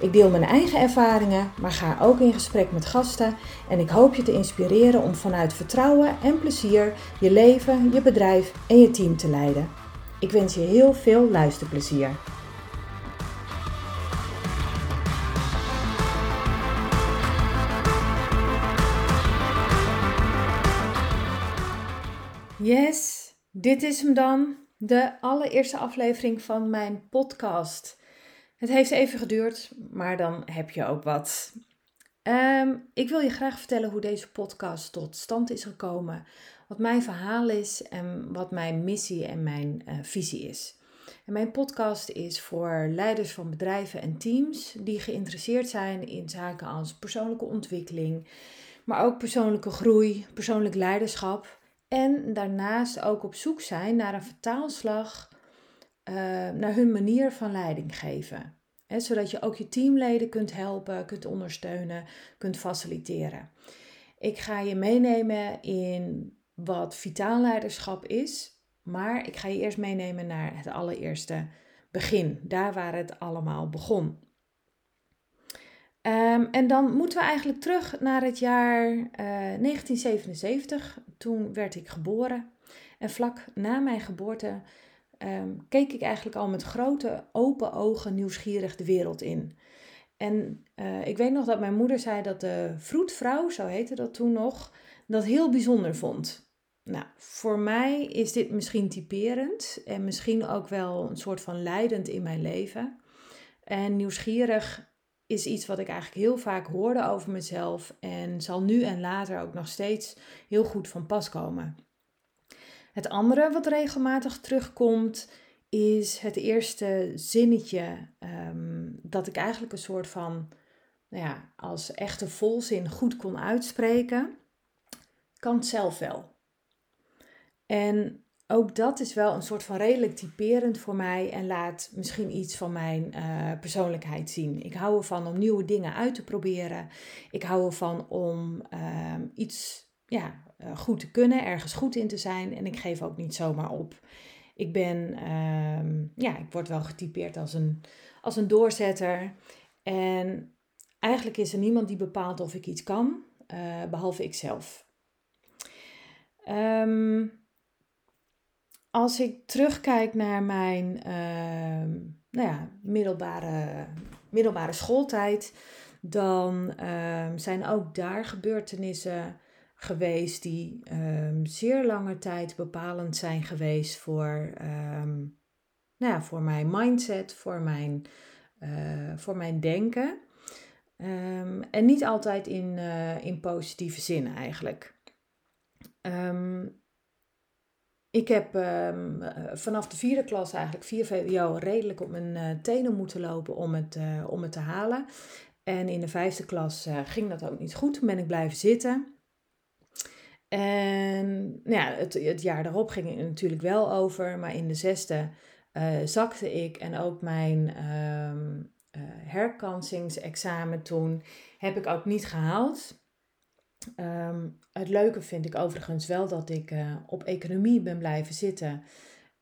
Ik deel mijn eigen ervaringen, maar ga ook in gesprek met gasten en ik hoop je te inspireren om vanuit vertrouwen en plezier je leven, je bedrijf en je team te leiden. Ik wens je heel veel luisterplezier. Yes, dit is hem dan, de allereerste aflevering van mijn podcast. Het heeft even geduurd, maar dan heb je ook wat. Ehm, ik wil je graag vertellen hoe deze podcast tot stand is gekomen, wat mijn verhaal is en wat mijn missie en mijn uh, visie is. En mijn podcast is voor leiders van bedrijven en teams die geïnteresseerd zijn in zaken als persoonlijke ontwikkeling, maar ook persoonlijke groei, persoonlijk leiderschap. En daarnaast ook op zoek zijn naar een vertaalslag naar hun manier van leiding geven. zodat je ook je teamleden kunt helpen, kunt ondersteunen, kunt faciliteren. Ik ga je meenemen in wat vitaal leiderschap is, maar ik ga je eerst meenemen naar het allereerste begin, daar waar het allemaal begon. Um, en dan moeten we eigenlijk terug naar het jaar uh, eh, 1977. Toen werd ik geboren. En vlak na mijn geboorte Ehm, keek ik eigenlijk al met grote open ogen nieuwsgierig de wereld in. En eh, ik weet nog dat mijn moeder zei dat de vroedvrouw, zo heette dat toen nog, dat heel bijzonder vond. Nou, voor mij is dit misschien typerend en misschien ook wel een soort van leidend in mijn leven. En nieuwsgierig is iets wat ik eigenlijk heel vaak hoorde over mezelf en zal nu en later ook nog steeds heel goed van pas komen. Het andere wat regelmatig terugkomt is het eerste zinnetje um, dat ik eigenlijk een soort van, nou ja, als echte volzin goed kon uitspreken. Kan het zelf wel. En ook dat is wel een soort van redelijk typerend voor mij en laat misschien iets van mijn uh, persoonlijkheid zien. Ik hou ervan om nieuwe dingen uit te proberen. Ik hou ervan om uh, iets ja, uh, goed te kunnen, ergens goed in te zijn. En ik geef ook niet zomaar op. Ik ben, uh, ja, ik word wel getypeerd als een, als een doorzetter. En eigenlijk is er niemand die bepaalt of ik iets kan, uh, behalve ikzelf. Um, als ik terugkijk naar mijn uh, nou ja, middelbare, middelbare schooltijd, dan ehm, zijn ook daar gebeurtenissen geweest die um, zeer lange tijd bepalend zijn geweest voor, um, nou ja, voor mijn mindset, voor mijn, uh, voor mijn denken. Um, en niet altijd in, uh, in positieve zin eigenlijk. ik heb vanaf de vierde klas eigenlijk, vier VWO, redelijk op mijn tenen moeten lopen om het, om het te halen. En in de vijfde klas ging dat ook niet goed. Ben ik blijven zitten. En nou ja, het, het jaar daarop ging het natuurlijk wel over, maar in de zesde uh, zakte ik en ook mijn um, uh, herkansingsexamen toen heb ik ook niet gehaald. Um, het leuke vind ik overigens wel dat ik uh, op economie ben blijven zitten.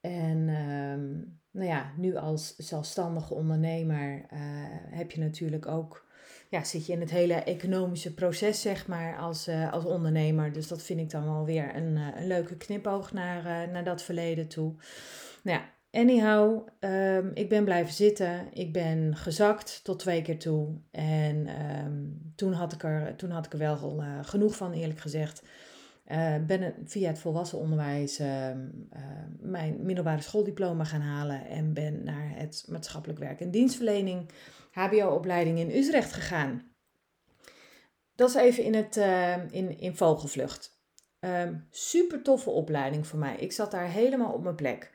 En um, nou ja, nu als zelfstandige ondernemer heb je natuurlijk ook ja, zit je in het hele economische proces, zeg maar, als, uh, als ondernemer. Dus dat vind ik dan wel weer een, uh, een leuke knipoog naar, uh, naar dat verleden toe. Nou anyhow, um, ik ben blijven zitten. Ik ben gezakt tot twee keer toe. En um, toen, had ik er, toen had ik er wel genoeg van, eerlijk gezegd. ben via het volwassen onderwijs ehm, mijn middelbare schooldiploma gaan halen en ben naar het maatschappelijk werk en dienstverlening HBO-opleiding in Utrecht gegaan. Dat is even in, het, uh, in, in vogelvlucht. Um, super toffe opleiding voor mij. Ik zat daar helemaal op mijn plek.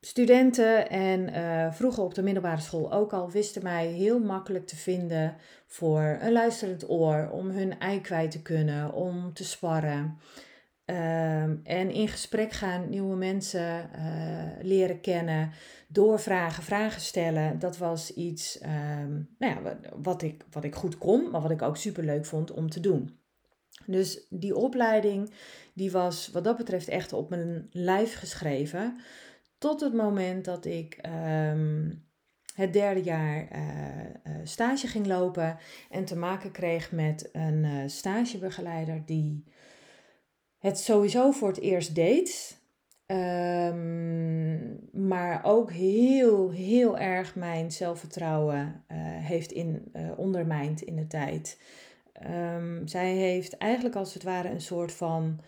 Studenten en uh, vroeger op de middelbare school ook al wisten mij heel makkelijk te vinden voor een luisterend oor, om hun ei kwijt te kunnen, om te sparren. Ehm, en in gesprek gaan, nieuwe mensen uh, leren kennen, doorvragen, vragen stellen. Dat was iets ehm, nou ja, wat, ik, wat ik goed kon, maar wat ik ook super leuk vond om te doen. Dus die opleiding die was wat dat betreft echt op mijn lijf geschreven. Tot het moment dat ik ehm, het derde jaar uh, stage ging lopen en te maken kreeg met een stagebegeleider die het sowieso voor het eerst deed. Um, maar ook heel, heel erg mijn zelfvertrouwen heeft in, ondermijnd in de tijd. Um, zij heeft eigenlijk als het ware een soort van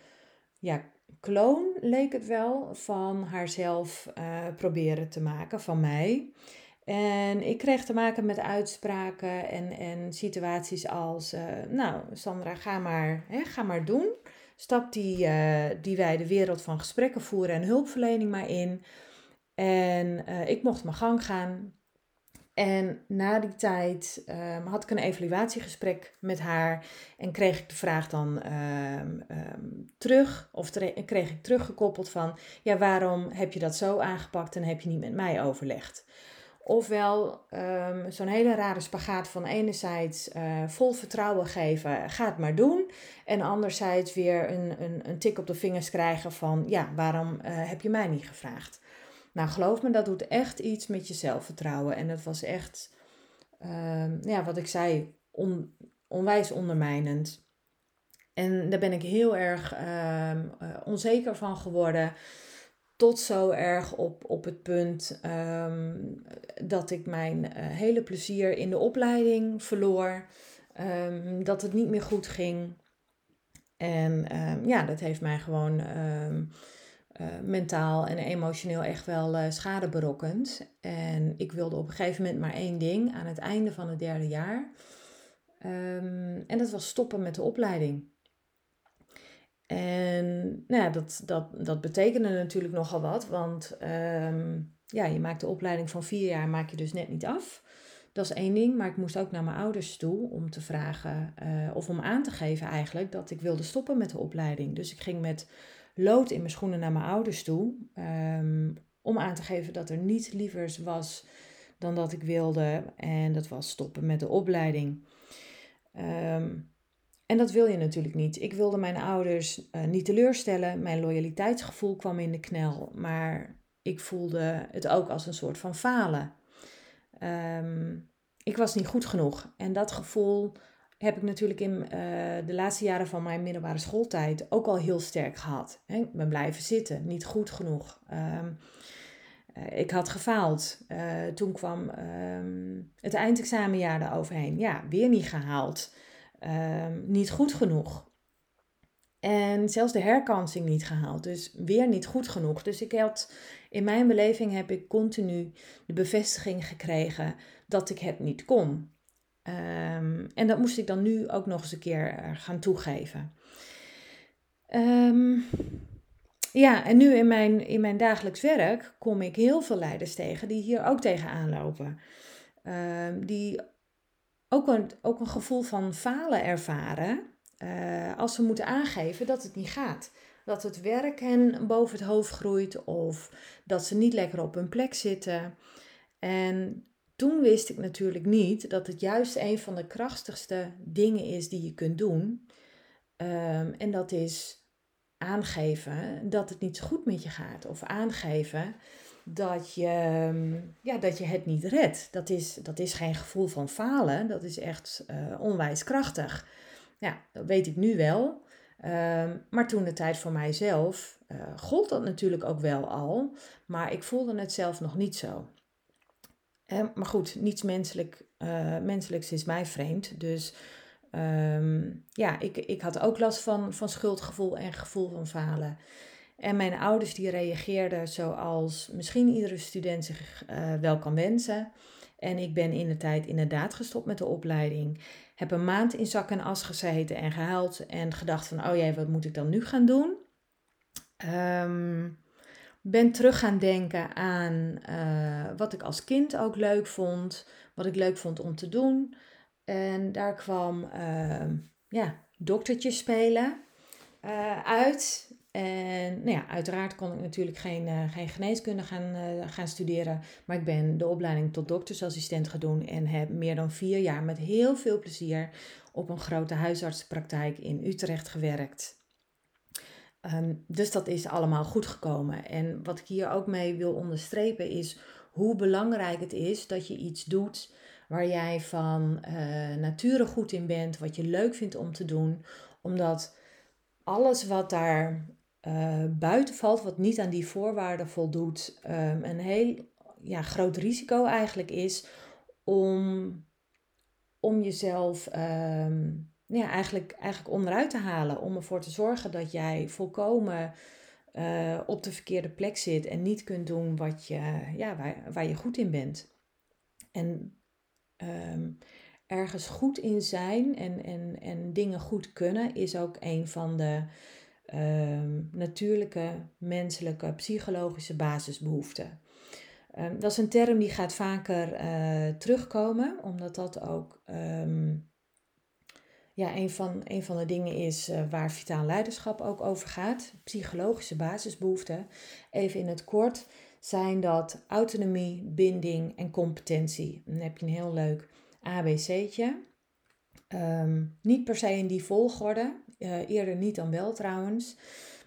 ja, kloon, leek het wel, van haarzelf uh, proberen te maken, van mij. En ik kreeg te maken met uitspraken en, en situaties als, nou Sandra, ga maar, hè, ga maar doen. Stap die, uh, die wijde wereld van gesprekken voeren en hulpverlening maar in. En ik mocht mijn gang gaan. En na die tijd um, had ik een evaluatiegesprek met haar en kreeg ik de vraag dan um, um, terug, of kreeg ik teruggekoppeld van, ja, waarom heb je dat zo aangepakt en heb je niet met mij overlegd? Ofwel zo'n hele rare spagaat van enerzijds uh, vol vertrouwen geven, ga het maar doen. En anderzijds weer een, een, een tik op de vingers krijgen van, ja, waarom uh, heb je mij niet gevraagd? Nou, geloof me, dat doet echt iets met je zelfvertrouwen. En dat was echt, uh, ja, wat ik zei, on, onwijs ondermijnend. En daar ben ik heel erg uh, onzeker van geworden. Tot zo erg op, op het punt um, dat ik mijn uh, hele plezier in de opleiding verloor. Um, dat het niet meer goed ging. En ja, dat heeft mij gewoon uh, mentaal en emotioneel echt wel uh, schade berokkend. En ik wilde op een gegeven moment maar één ding aan het einde van het derde jaar. En dat was stoppen met de opleiding. En nou ja, dat, dat, dat betekende natuurlijk nogal wat, want um, ja, je maakt de opleiding van vier jaar, maak je dus net niet af. Dat is één ding, maar ik moest ook naar mijn ouders toe om te vragen, uh, of om aan te geven eigenlijk, dat ik wilde stoppen met de opleiding. Dus ik ging met lood in mijn schoenen naar mijn ouders toe. Um, om aan te geven dat er niets lievers was dan dat ik wilde. En dat was stoppen met de opleiding. Um, en dat wil je natuurlijk niet. Ik wilde mijn ouders uh, niet teleurstellen. Mijn loyaliteitsgevoel kwam in de knel. Maar ik voelde het ook als een soort van falen. Um, ik was niet goed genoeg. En dat gevoel heb ik natuurlijk in uh, de laatste jaren van mijn middelbare schooltijd ook al heel sterk gehad. Ik ben blijven zitten, niet goed genoeg. Um, uh, ik had gefaald. Toen kwam um, het eindexamenjaar eroverheen. Ja, weer niet gehaald. Um, niet goed genoeg. En zelfs de herkansing niet gehaald. Dus weer niet goed genoeg. Dus ik had, in mijn beleving heb ik continu de bevestiging gekregen dat ik het niet kon. Um, en dat moest ik dan nu ook nog eens een keer eh, gaan toegeven. Um, ja, en nu in mijn, in mijn dagelijks werk kom ik heel veel leiders tegen die hier ook tegenaan lopen. Die ook een, ook een gevoel van falen ervaren uh, als ze moeten aangeven dat het niet gaat. Dat het werk hen boven het hoofd groeit of dat ze niet lekker op hun plek zitten. En toen wist ik natuurlijk niet dat het juist een van de krachtigste dingen is die je kunt doen. Um, en dat is aangeven dat het niet zo goed met je gaat. Of aangeven dat je, ehm, ja, dat je het niet redt. Dat is, dat is geen gevoel van falen. Dat is echt uh, onwijs krachtig. Ja, dat weet ik nu wel. Um, maar toen de tijd voor mijzelf uh, gold dat natuurlijk ook wel al. Maar ik voelde het zelf nog niet zo maar goed, niets menselijk, uh, menselijks is mij vreemd. Dus ja, ik, ik had ook last van, van schuldgevoel en gevoel van falen. En mijn ouders die reageerden zoals misschien iedere student zich uh, wel kan wensen. En ik ben in de tijd inderdaad gestopt met de opleiding. Heb een maand in zak en as gezeten en gehuild en gedacht van, oh jee, wat moet ik dan nu gaan doen? Um, ben terug gaan denken aan uh, wat ik als kind ook leuk vond, wat ik leuk vond om te doen. En daar kwam uh, ja, doktertje spelen uh, uit. En nou ja, uiteraard kon ik natuurlijk geen, uh, geen geneeskunde gaan, uh, gaan studeren. Maar ik ben de opleiding tot doktersassistent gaan doen. En heb meer dan vier jaar met heel veel plezier op een grote huisartsenpraktijk in Utrecht gewerkt. Um, dus dat is allemaal goed gekomen. En wat ik hier ook mee wil onderstrepen is hoe belangrijk het is dat je iets doet waar jij van uh, nature goed in bent, wat je leuk vindt om te doen. Omdat alles wat daar uh, buiten valt, wat niet aan die voorwaarden voldoet, um, een heel ja, groot risico eigenlijk is om, om jezelf um, ja, eigenlijk, eigenlijk onderuit te halen. Om ervoor te zorgen dat jij volkomen uh, op de verkeerde plek zit en niet kunt doen wat je, ja, waar, waar je goed in bent. En um, ergens goed in zijn en, en, en dingen goed kunnen is ook een van de um, natuurlijke, menselijke, psychologische basisbehoeften. Um, dat is een term die gaat vaker uh, terugkomen, omdat dat ook um, ja, een, van, een van de dingen is uh, waar vitaal leiderschap ook over gaat. Psychologische basisbehoeften. Even in het kort zijn dat autonomie, binding en competentie. Dan heb je een heel leuk ABC'tje. Um, niet per se in die volgorde, uh, eerder niet dan wel trouwens.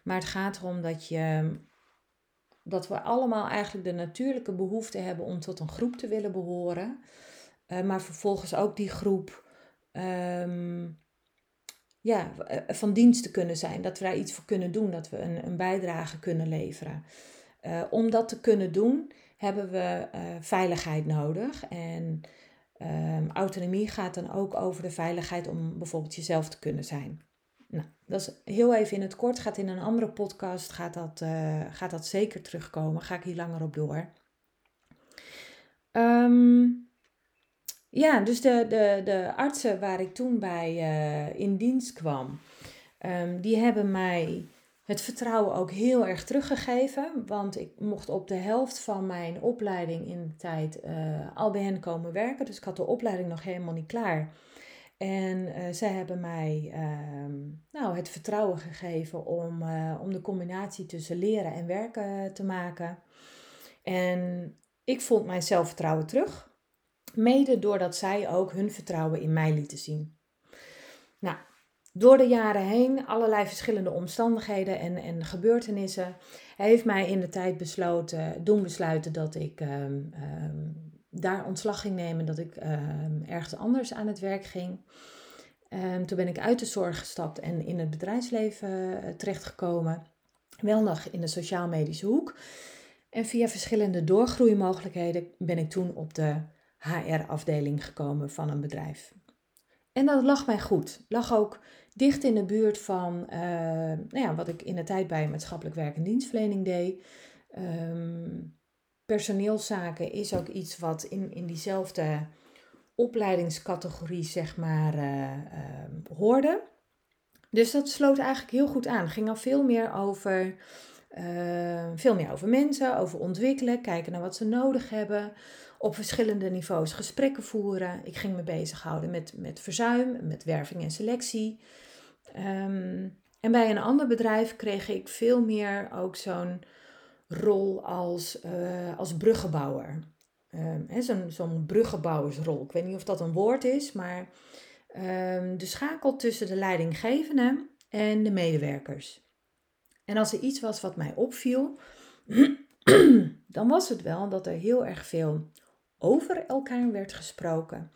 Maar het gaat erom dat, je, dat we allemaal eigenlijk de natuurlijke behoefte hebben om tot een groep te willen behoren. Uh, maar vervolgens ook die groep um, ja, eh, van dienst te kunnen zijn. Dat we daar iets voor kunnen doen, dat we een, een bijdrage kunnen leveren. Om dat te kunnen doen, hebben we veiligheid nodig. En um, autonomie gaat dan ook over de veiligheid om bijvoorbeeld jezelf te kunnen zijn. Nou, dat is heel even in het kort. Gaat in een andere podcast gaat dat, uh, gaat dat zeker terugkomen. Ga ik hier langer op door. Um, ja, dus de, de, de artsen waar ik toen bij uh, in dienst kwam, um, die hebben mij het vertrouwen ook heel erg teruggegeven. Want ik mocht op de helft van mijn opleiding in de tijd uh, al bij hen komen werken. Dus ik had de opleiding nog helemaal niet klaar. En uh, zij hebben mij uh, nou, het vertrouwen gegeven om, uh, om de combinatie tussen leren en werken te maken. En ik vond mijn zelfvertrouwen terug. Mede doordat zij ook hun vertrouwen in mij lieten zien. Nou, door de jaren heen, allerlei verschillende omstandigheden en, en gebeurtenissen, heeft mij in de tijd besloten, doen besluiten dat ik um, um, daar ontslag ging nemen, dat ik um, ergens anders aan het werk ging. toen ben ik uit de zorg gestapt en in het bedrijfsleven uh, terechtgekomen. Wel nog in de sociaal-medische hoek. En via verschillende doorgroeimogelijkheden ben ik toen op de HR-afdeling gekomen van een bedrijf. En dat lag mij goed. Lag ook dicht in de buurt van uh, nou ja, wat ik in de tijd bij maatschappelijk werk en dienstverlening deed. Um, personeelszaken is ook iets wat in, in diezelfde opleidingscategorie, zeg maar, uh, uh, hoorde. Dus dat sloot eigenlijk heel goed aan. Ging al veel meer over, uh, veel meer over mensen, over ontwikkelen, kijken naar wat ze nodig hebben. Op verschillende niveaus gesprekken voeren. Ik ging me bezighouden met, met verzuim, met werving en selectie. Um, en bij een ander bedrijf kreeg ik veel meer ook zo'n rol als, uh, als bruggenbouwer. Um, zo'n, zo'n bruggenbouwersrol. Ik weet niet of dat een woord is, maar um, de schakel tussen de leidinggevende en de medewerkers. En als er iets was wat mij opviel, dan was het wel dat er heel erg veel over elkaar werd gesproken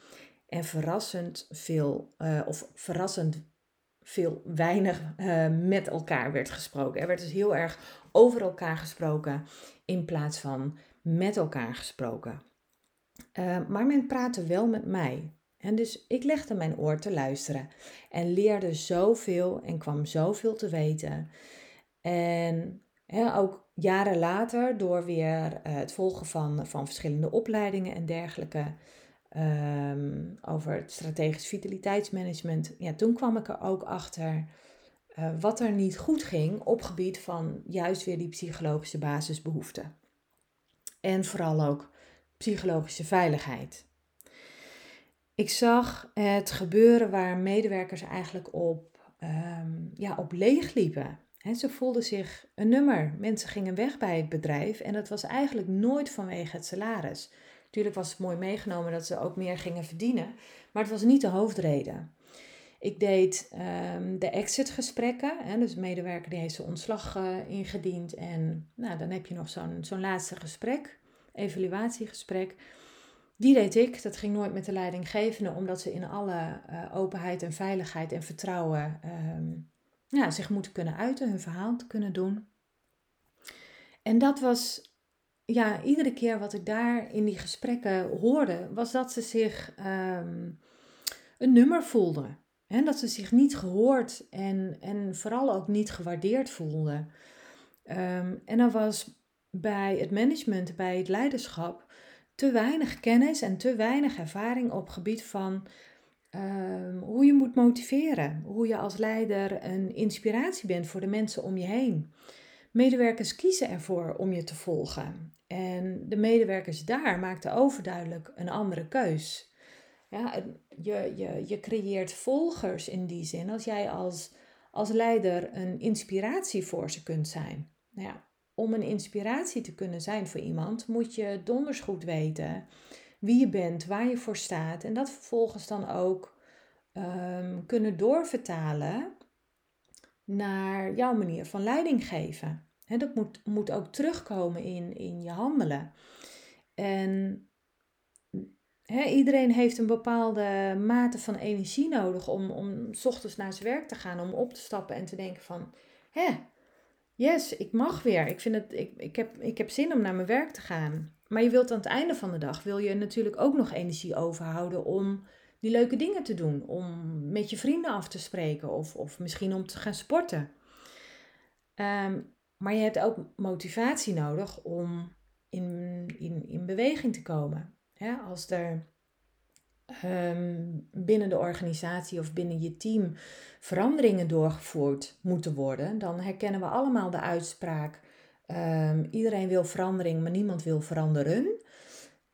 en verrassend veel, uh, of verrassend veel weinig uh, met elkaar werd gesproken. Er werd dus heel erg over elkaar gesproken in plaats van met elkaar gesproken. Uh, maar men praatte wel met mij. En dus ik legde mijn oor te luisteren en leerde zoveel en kwam zoveel te weten. En ook jaren later, door weer uh, het volgen van, van verschillende opleidingen en dergelijke, um, over het strategisch vitaliteitsmanagement, ja, toen kwam ik er ook achter uh, wat er niet goed ging op gebied van juist weer die psychologische basisbehoeften. En vooral ook psychologische veiligheid. Ik zag het gebeuren waar medewerkers eigenlijk op, um, ja, op leeg liepen. Ze voelden zich een nummer. Mensen gingen weg bij het bedrijf en dat was eigenlijk nooit vanwege het salaris. Natuurlijk was het mooi meegenomen dat ze ook meer gingen verdienen, maar het was niet de hoofdreden. Ik deed um, de exitgesprekken. Hè, dus de medewerker die heeft zijn ontslag uh, ingediend. En nou, dan heb je nog zo'n laatste gesprek, evaluatiegesprek. Die deed ik. Dat ging nooit met de leidinggevende, omdat ze in alle uh, openheid en veiligheid en vertrouwen um, ja, zich moeten kunnen uiten, hun verhaal te kunnen doen. En dat was, ja, iedere keer wat ik daar in die gesprekken hoorde, was dat ze zich um, een nummer voelden. En dat ze zich niet gehoord en, en vooral ook niet gewaardeerd voelden. Um, en dan was bij het management, bij het leiderschap, te weinig kennis en te weinig ervaring op gebied van um, hoe je moet motiveren. Hoe je als leider een inspiratie bent voor de mensen om je heen. Medewerkers kiezen ervoor om je te volgen. En de medewerkers daar maakten overduidelijk een andere keus. Ja, je, je, je creëert volgers in die zin als jij als, als leider een inspiratie voor ze kunt zijn. Nou ja, om een inspiratie te kunnen zijn voor iemand moet je donders goed weten wie je bent, waar je voor staat en dat vervolgens dan ook um, kunnen doorvertalen naar jouw manier van leiding geven. Dat moet, moet ook terugkomen in, in je handelen. En iedereen heeft een bepaalde mate van energie nodig om, om s ochtends naar zijn werk te gaan, om op te stappen en te denken van, hè, yes, ik mag weer. Ik, vind het, ik, ik, heb, ik heb zin om naar mijn werk te gaan. Maar je wilt aan het einde van de dag, wil je natuurlijk ook nog energie overhouden om die leuke dingen te doen. Om met je vrienden af te spreken of, of misschien om te gaan sporten. Ehm, maar je hebt ook motivatie nodig om in, in, in beweging te komen als er ehm, binnen de organisatie of binnen je team veranderingen doorgevoerd moeten worden, dan herkennen we allemaal de uitspraak: um, iedereen wil verandering, maar niemand wil veranderen.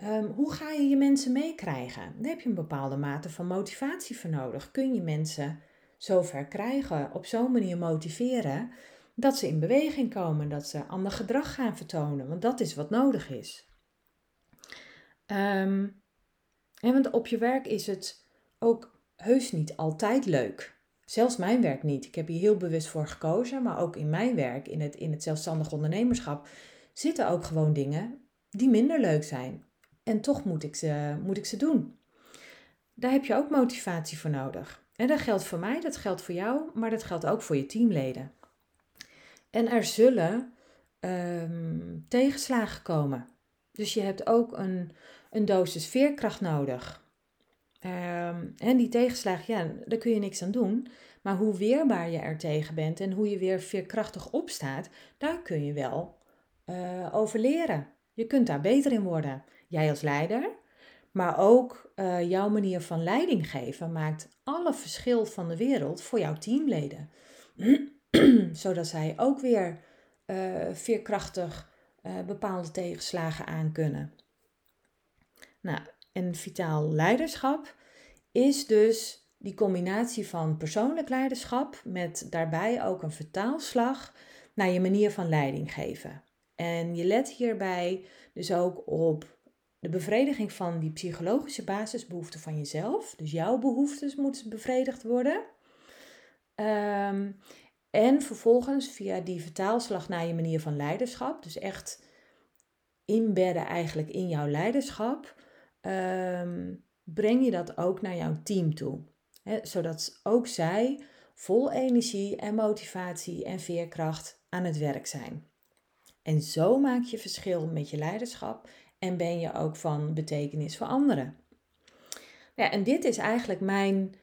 Um, hoe ga je je mensen meekrijgen? Daar heb je een bepaalde mate van motivatie voor nodig. Kun je mensen zover krijgen, op zo'n manier motiveren, dat ze in beweging komen, dat ze ander gedrag gaan vertonen, want dat is wat nodig is. Um, want op je werk is het ook heus niet altijd leuk. Zelfs mijn werk niet. Ik heb hier heel bewust voor gekozen, maar ook in mijn werk, in het, in het zelfstandig ondernemerschap, zitten ook gewoon dingen die minder leuk zijn. En toch moet ik ze, moet ik ze doen. Daar heb je ook motivatie voor nodig. En dat geldt voor mij, dat geldt voor jou, maar dat geldt ook voor je teamleden. En er zullen um, tegenslagen komen. Dus je hebt ook een, een dosis veerkracht nodig. En die tegenslag, ja, daar kun je niks aan doen. Maar hoe weerbaar je er tegen bent en hoe je weer veerkrachtig opstaat, daar kun je wel uh, over leren. Je kunt daar beter in worden. Jij als leider, maar ook uh, jouw manier van leiding geven maakt alle verschil van de wereld voor jouw teamleden. Zodat zij ook weer uh, veerkrachtig bepaalde tegenslagen aan kunnen. Nou, en vitaal leiderschap is dus die combinatie van persoonlijk leiderschap met daarbij ook een vertaalslag naar je manier van leiding geven. En je let hierbij dus ook op de bevrediging van die psychologische basisbehoeften van jezelf. Dus jouw behoeftes moeten bevredigd worden. Um, en vervolgens via die vertaalslag naar je manier van leiderschap, dus echt inbedden eigenlijk in jouw leiderschap, ehm, breng je dat ook naar jouw team toe. zodat ook zij vol energie en motivatie en veerkracht aan het werk zijn. En zo maak je verschil met je leiderschap en ben je ook van betekenis voor anderen. Ja, en dit is eigenlijk mijn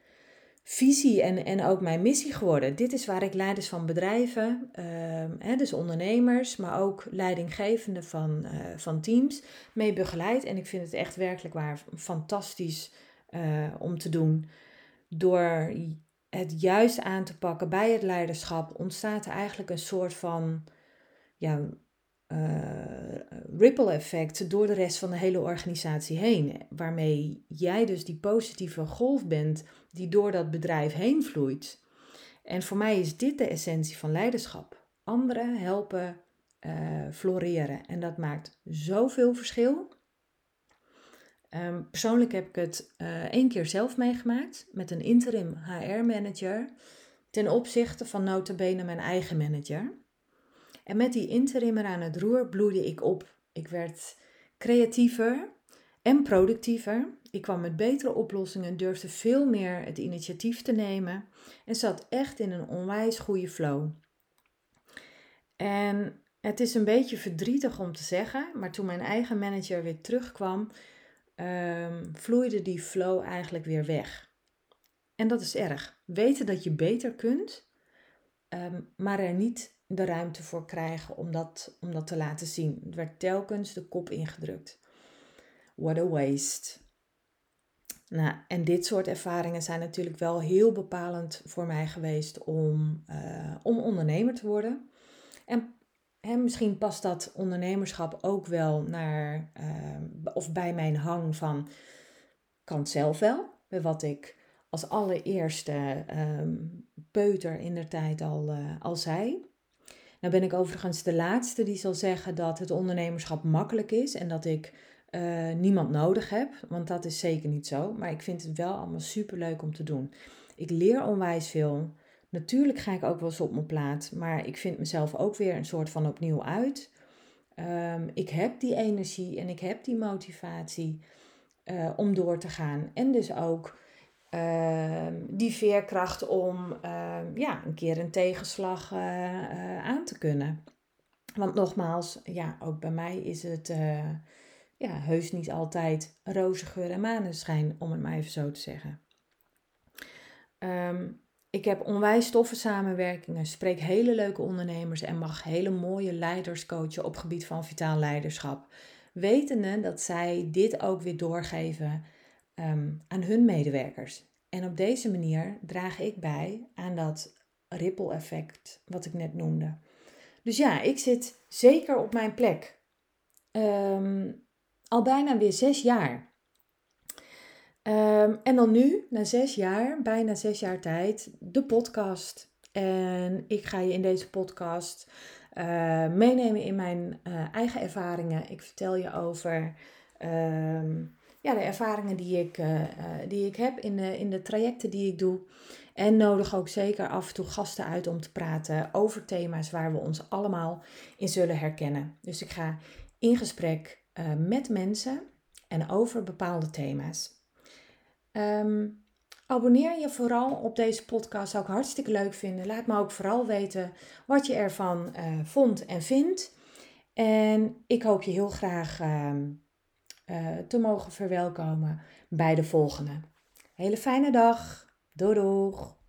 visie en, en ook mijn missie geworden. Dit is waar ik leiders van bedrijven, uh, hè, dus ondernemers, maar ook leidinggevenden van, uh, van teams mee begeleid. En ik vind het echt werkelijk waar fantastisch uh, om te doen. Door het juist aan te pakken bij het leiderschap ontstaat er eigenlijk een soort van ja, ripple effect door de rest van de hele organisatie heen. Waarmee jij dus die positieve golf bent die door dat bedrijf heen vloeit. En voor mij is dit de essentie van leiderschap. Anderen helpen uh, floreren. En dat maakt zoveel verschil. Um, persoonlijk heb ik het uh, één keer zelf meegemaakt met een interim HR-manager ten opzichte van notabene mijn eigen manager. En met die interimmer aan het roer bloeide ik op. Ik werd creatiever en productiever. Ik kwam met betere oplossingen, durfde veel meer het initiatief te nemen en zat echt in een onwijs goede flow. En het is een beetje verdrietig om te zeggen, maar toen mijn eigen manager weer terugkwam, um, vloeide die flow eigenlijk weer weg. En dat is erg. Weten dat je beter kunt, ehm, maar er niet de ruimte voor krijgen om dat, om dat te laten zien. Het werd telkens de kop ingedrukt. What a waste. Nou, en dit soort ervaringen zijn natuurlijk wel heel bepalend voor mij geweest om, uh, om ondernemer te worden. En en misschien past dat ondernemerschap ook wel naar, uh, of bij mijn hang van, kan het zelf wel. Wat ik als allereerste um, peuter in de tijd al, uh, al zei. Nou ben ik overigens de laatste die zal zeggen dat het ondernemerschap makkelijk is en dat ik uh, niemand nodig heb, want dat is zeker niet zo. Maar ik vind het wel allemaal super leuk om te doen. Ik leer onwijs veel. Natuurlijk ga ik ook wel eens op mijn plaat, maar ik vind mezelf ook weer een soort van opnieuw uit. Um, ik heb die energie en ik heb die motivatie uh, om door te gaan. En dus ook uh, die veerkracht om uh, ja, een keer een tegenslag uh, aan te kunnen. Want nogmaals, ja, ook bij mij is het ja, heus niet altijd roze geur en maneschijn, om het maar even zo te zeggen. Um, ik heb onwijs toffe samenwerkingen, spreek hele leuke ondernemers en mag hele mooie leiders coachen op gebied van vitaal leiderschap. Wetende dat zij dit ook weer doorgeven um, aan hun medewerkers. En op deze manier draag ik bij aan dat ripple effect wat ik net noemde. Dus ja, ik zit zeker op mijn plek. Um, al bijna weer zes jaar. Um, en dan nu, na zes jaar, bijna zes jaar tijd, de podcast. En ik ga je in deze podcast uh, meenemen in mijn uh, eigen ervaringen. Ik vertel je over ja, de ervaringen die ik, uh, die ik heb in de, in de trajecten die ik doe. En nodig ook zeker af en toe gasten uit om te praten over thema's waar we ons allemaal in zullen herkennen. Dus ik ga in gesprek met mensen en over bepaalde thema's. Um, abonneer je vooral op deze podcast, zou ik hartstikke leuk vinden. Laat me ook vooral weten wat je ervan vond en vindt. En ik hoop je heel graag uh, uh, te mogen verwelkomen bij de volgende. Hele fijne dag. Doei doeg!